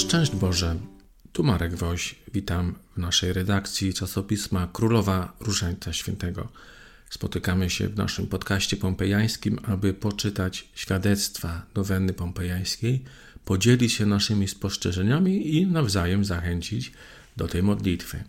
Szczęść Boże, tu Marek Woś. Witam w naszej redakcji czasopisma Królowa Różańca Świętego. Spotykamy się w naszym podcaście pompejańskim, aby poczytać świadectwa nowenny pompejańskiej, podzielić się naszymi spostrzeżeniami i nawzajem zachęcić do tej modlitwy.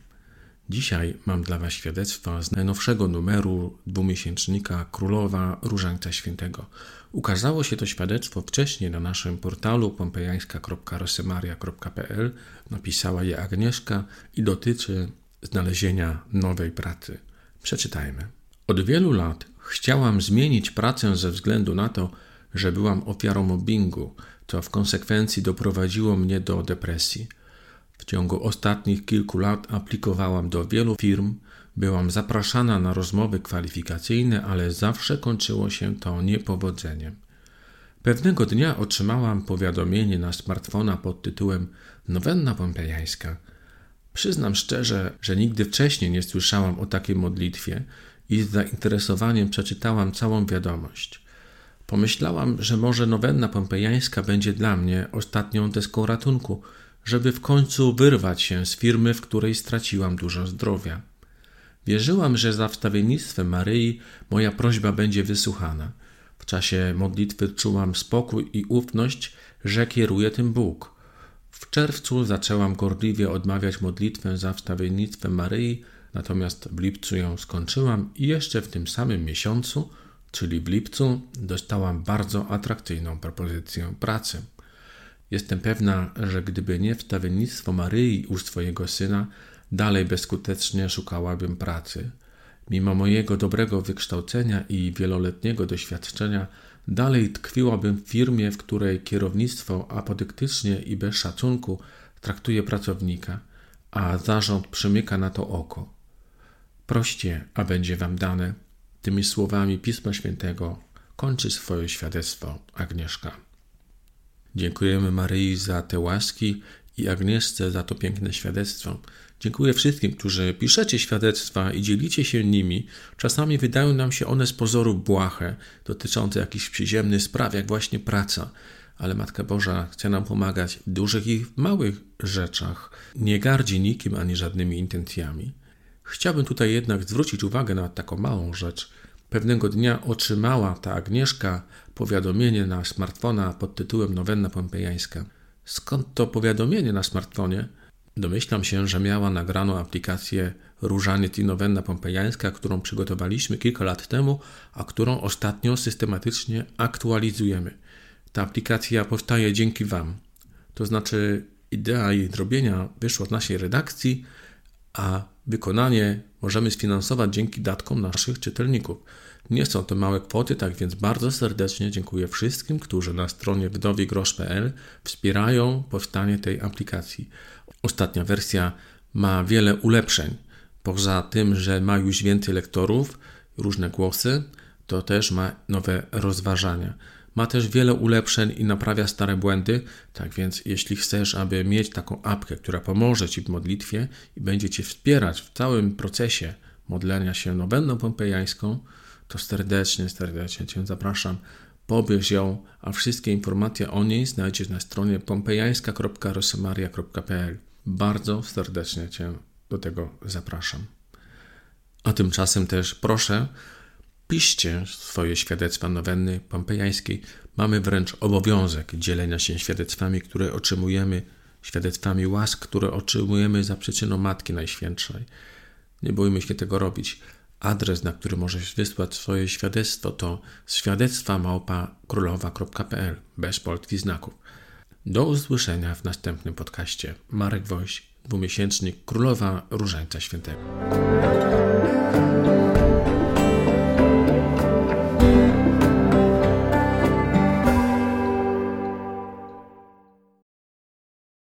Dzisiaj mam dla Was świadectwa z najnowszego numeru dwumiesięcznika Królowa Różańca Świętego. Ukazało się to świadectwo wcześniej na naszym portalu pompejańska.rosemaria.pl. Napisała je Agnieszka i dotyczy znalezienia nowej pracy. Przeczytajmy. Od wielu lat chciałam zmienić pracę ze względu na to, że byłam ofiarą mobbingu, co w konsekwencji doprowadziło mnie do depresji. W ciągu ostatnich kilku lat aplikowałam do wielu firm, byłam zapraszana na rozmowy kwalifikacyjne, ale zawsze kończyło się to niepowodzeniem. Pewnego dnia otrzymałam powiadomienie na smartfona pod tytułem Nowenna Pompejańska. Przyznam szczerze, że nigdy wcześniej nie słyszałam o takiej modlitwie i z zainteresowaniem przeczytałam całą wiadomość. Pomyślałam, że może nowenna pompejańska będzie dla mnie ostatnią deską ratunku, żeby w końcu wyrwać się z firmy, w której straciłam dużo zdrowia. Wierzyłam, że za wstawiennictwem Maryi moja prośba będzie wysłuchana. W czasie modlitwy czułam spokój i ufność, że kieruje tym Bóg. W czerwcu zaczęłam gorliwie odmawiać modlitwę za wstawiennictwem Maryi, natomiast w lipcu ją skończyłam i jeszcze w tym samym miesiącu, czyli w lipcu, dostałam bardzo atrakcyjną propozycję pracy. Jestem pewna, że gdyby nie wstawiennictwo Maryi u swojego syna, dalej bezskutecznie szukałabym pracy. Mimo mojego dobrego wykształcenia i wieloletniego doświadczenia, dalej tkwiłabym w firmie, w której kierownictwo apodyktycznie i bez szacunku traktuje pracownika, a zarząd przymyka na to oko. Proście, a będzie wam dane. Tymi słowami Pisma Świętego kończy swoje świadectwo Agnieszka. Dziękujemy Maryi za te łaski i Agnieszce za to piękne świadectwo. Dziękuję wszystkim, którzy piszecie świadectwa i dzielicie się nimi. Czasami wydają nam się one z pozoru błahe, dotyczące jakichś przyziemnych spraw, jak właśnie praca. Ale Matka Boża chce nam pomagać w dużych i małych rzeczach. Nie gardzi nikim ani żadnymi intencjami. Chciałbym tutaj jednak zwrócić uwagę na taką małą rzecz. Pewnego dnia otrzymała ta Agnieszka powiadomienie na smartfona pod tytułem Nowenna Pompejańska. Skąd to powiadomienie na smartfonie? Domyślam się, że miała nagraną aplikację Różaniec i Nowenna Pompejańska, którą przygotowaliśmy kilka lat temu, a którą ostatnio systematycznie aktualizujemy. Ta aplikacja powstaje dzięki Wam. To znaczy, idea jej zrobienia wyszła z naszej redakcji, a wykonanie możemy sfinansować dzięki datkom naszych czytelników. Nie są to małe kwoty, tak więc bardzo serdecznie dziękuję wszystkim, którzy na stronie wdowigrosz.pl wspierają powstanie tej aplikacji. Ostatnia wersja ma wiele ulepszeń. Poza tym, że ma już więcej lektorów, różne głosy, to też ma nowe rozważania. Ma też wiele ulepszeń i naprawia stare błędy, tak więc jeśli chcesz, aby mieć taką apkę, która pomoże Ci w modlitwie i będzie Cię wspierać w całym procesie modlenia się nowenną pompejańską, to serdecznie, serdecznie Cię zapraszam. Pobierz ją, a wszystkie informacje o niej znajdziesz na stronie pompejańska.rosemaria.pl. Bardzo serdecznie Cię do tego zapraszam. A tymczasem też proszę, piszcie swoje świadectwa nowenny pompejańskiej. Mamy wręcz obowiązek dzielenia się świadectwami, które otrzymujemy, świadectwami łask, które otrzymujemy za przyczyną Matki Najświętszej. Nie bójmy się tego robić. Adres, na który możesz wysłać swoje świadectwo to świadectwa małpa królowa.pl bez polskich znaków. Do usłyszenia w następnym podcaście. Marek Woś, dwumiesięcznik Królowa Różańca Świętego.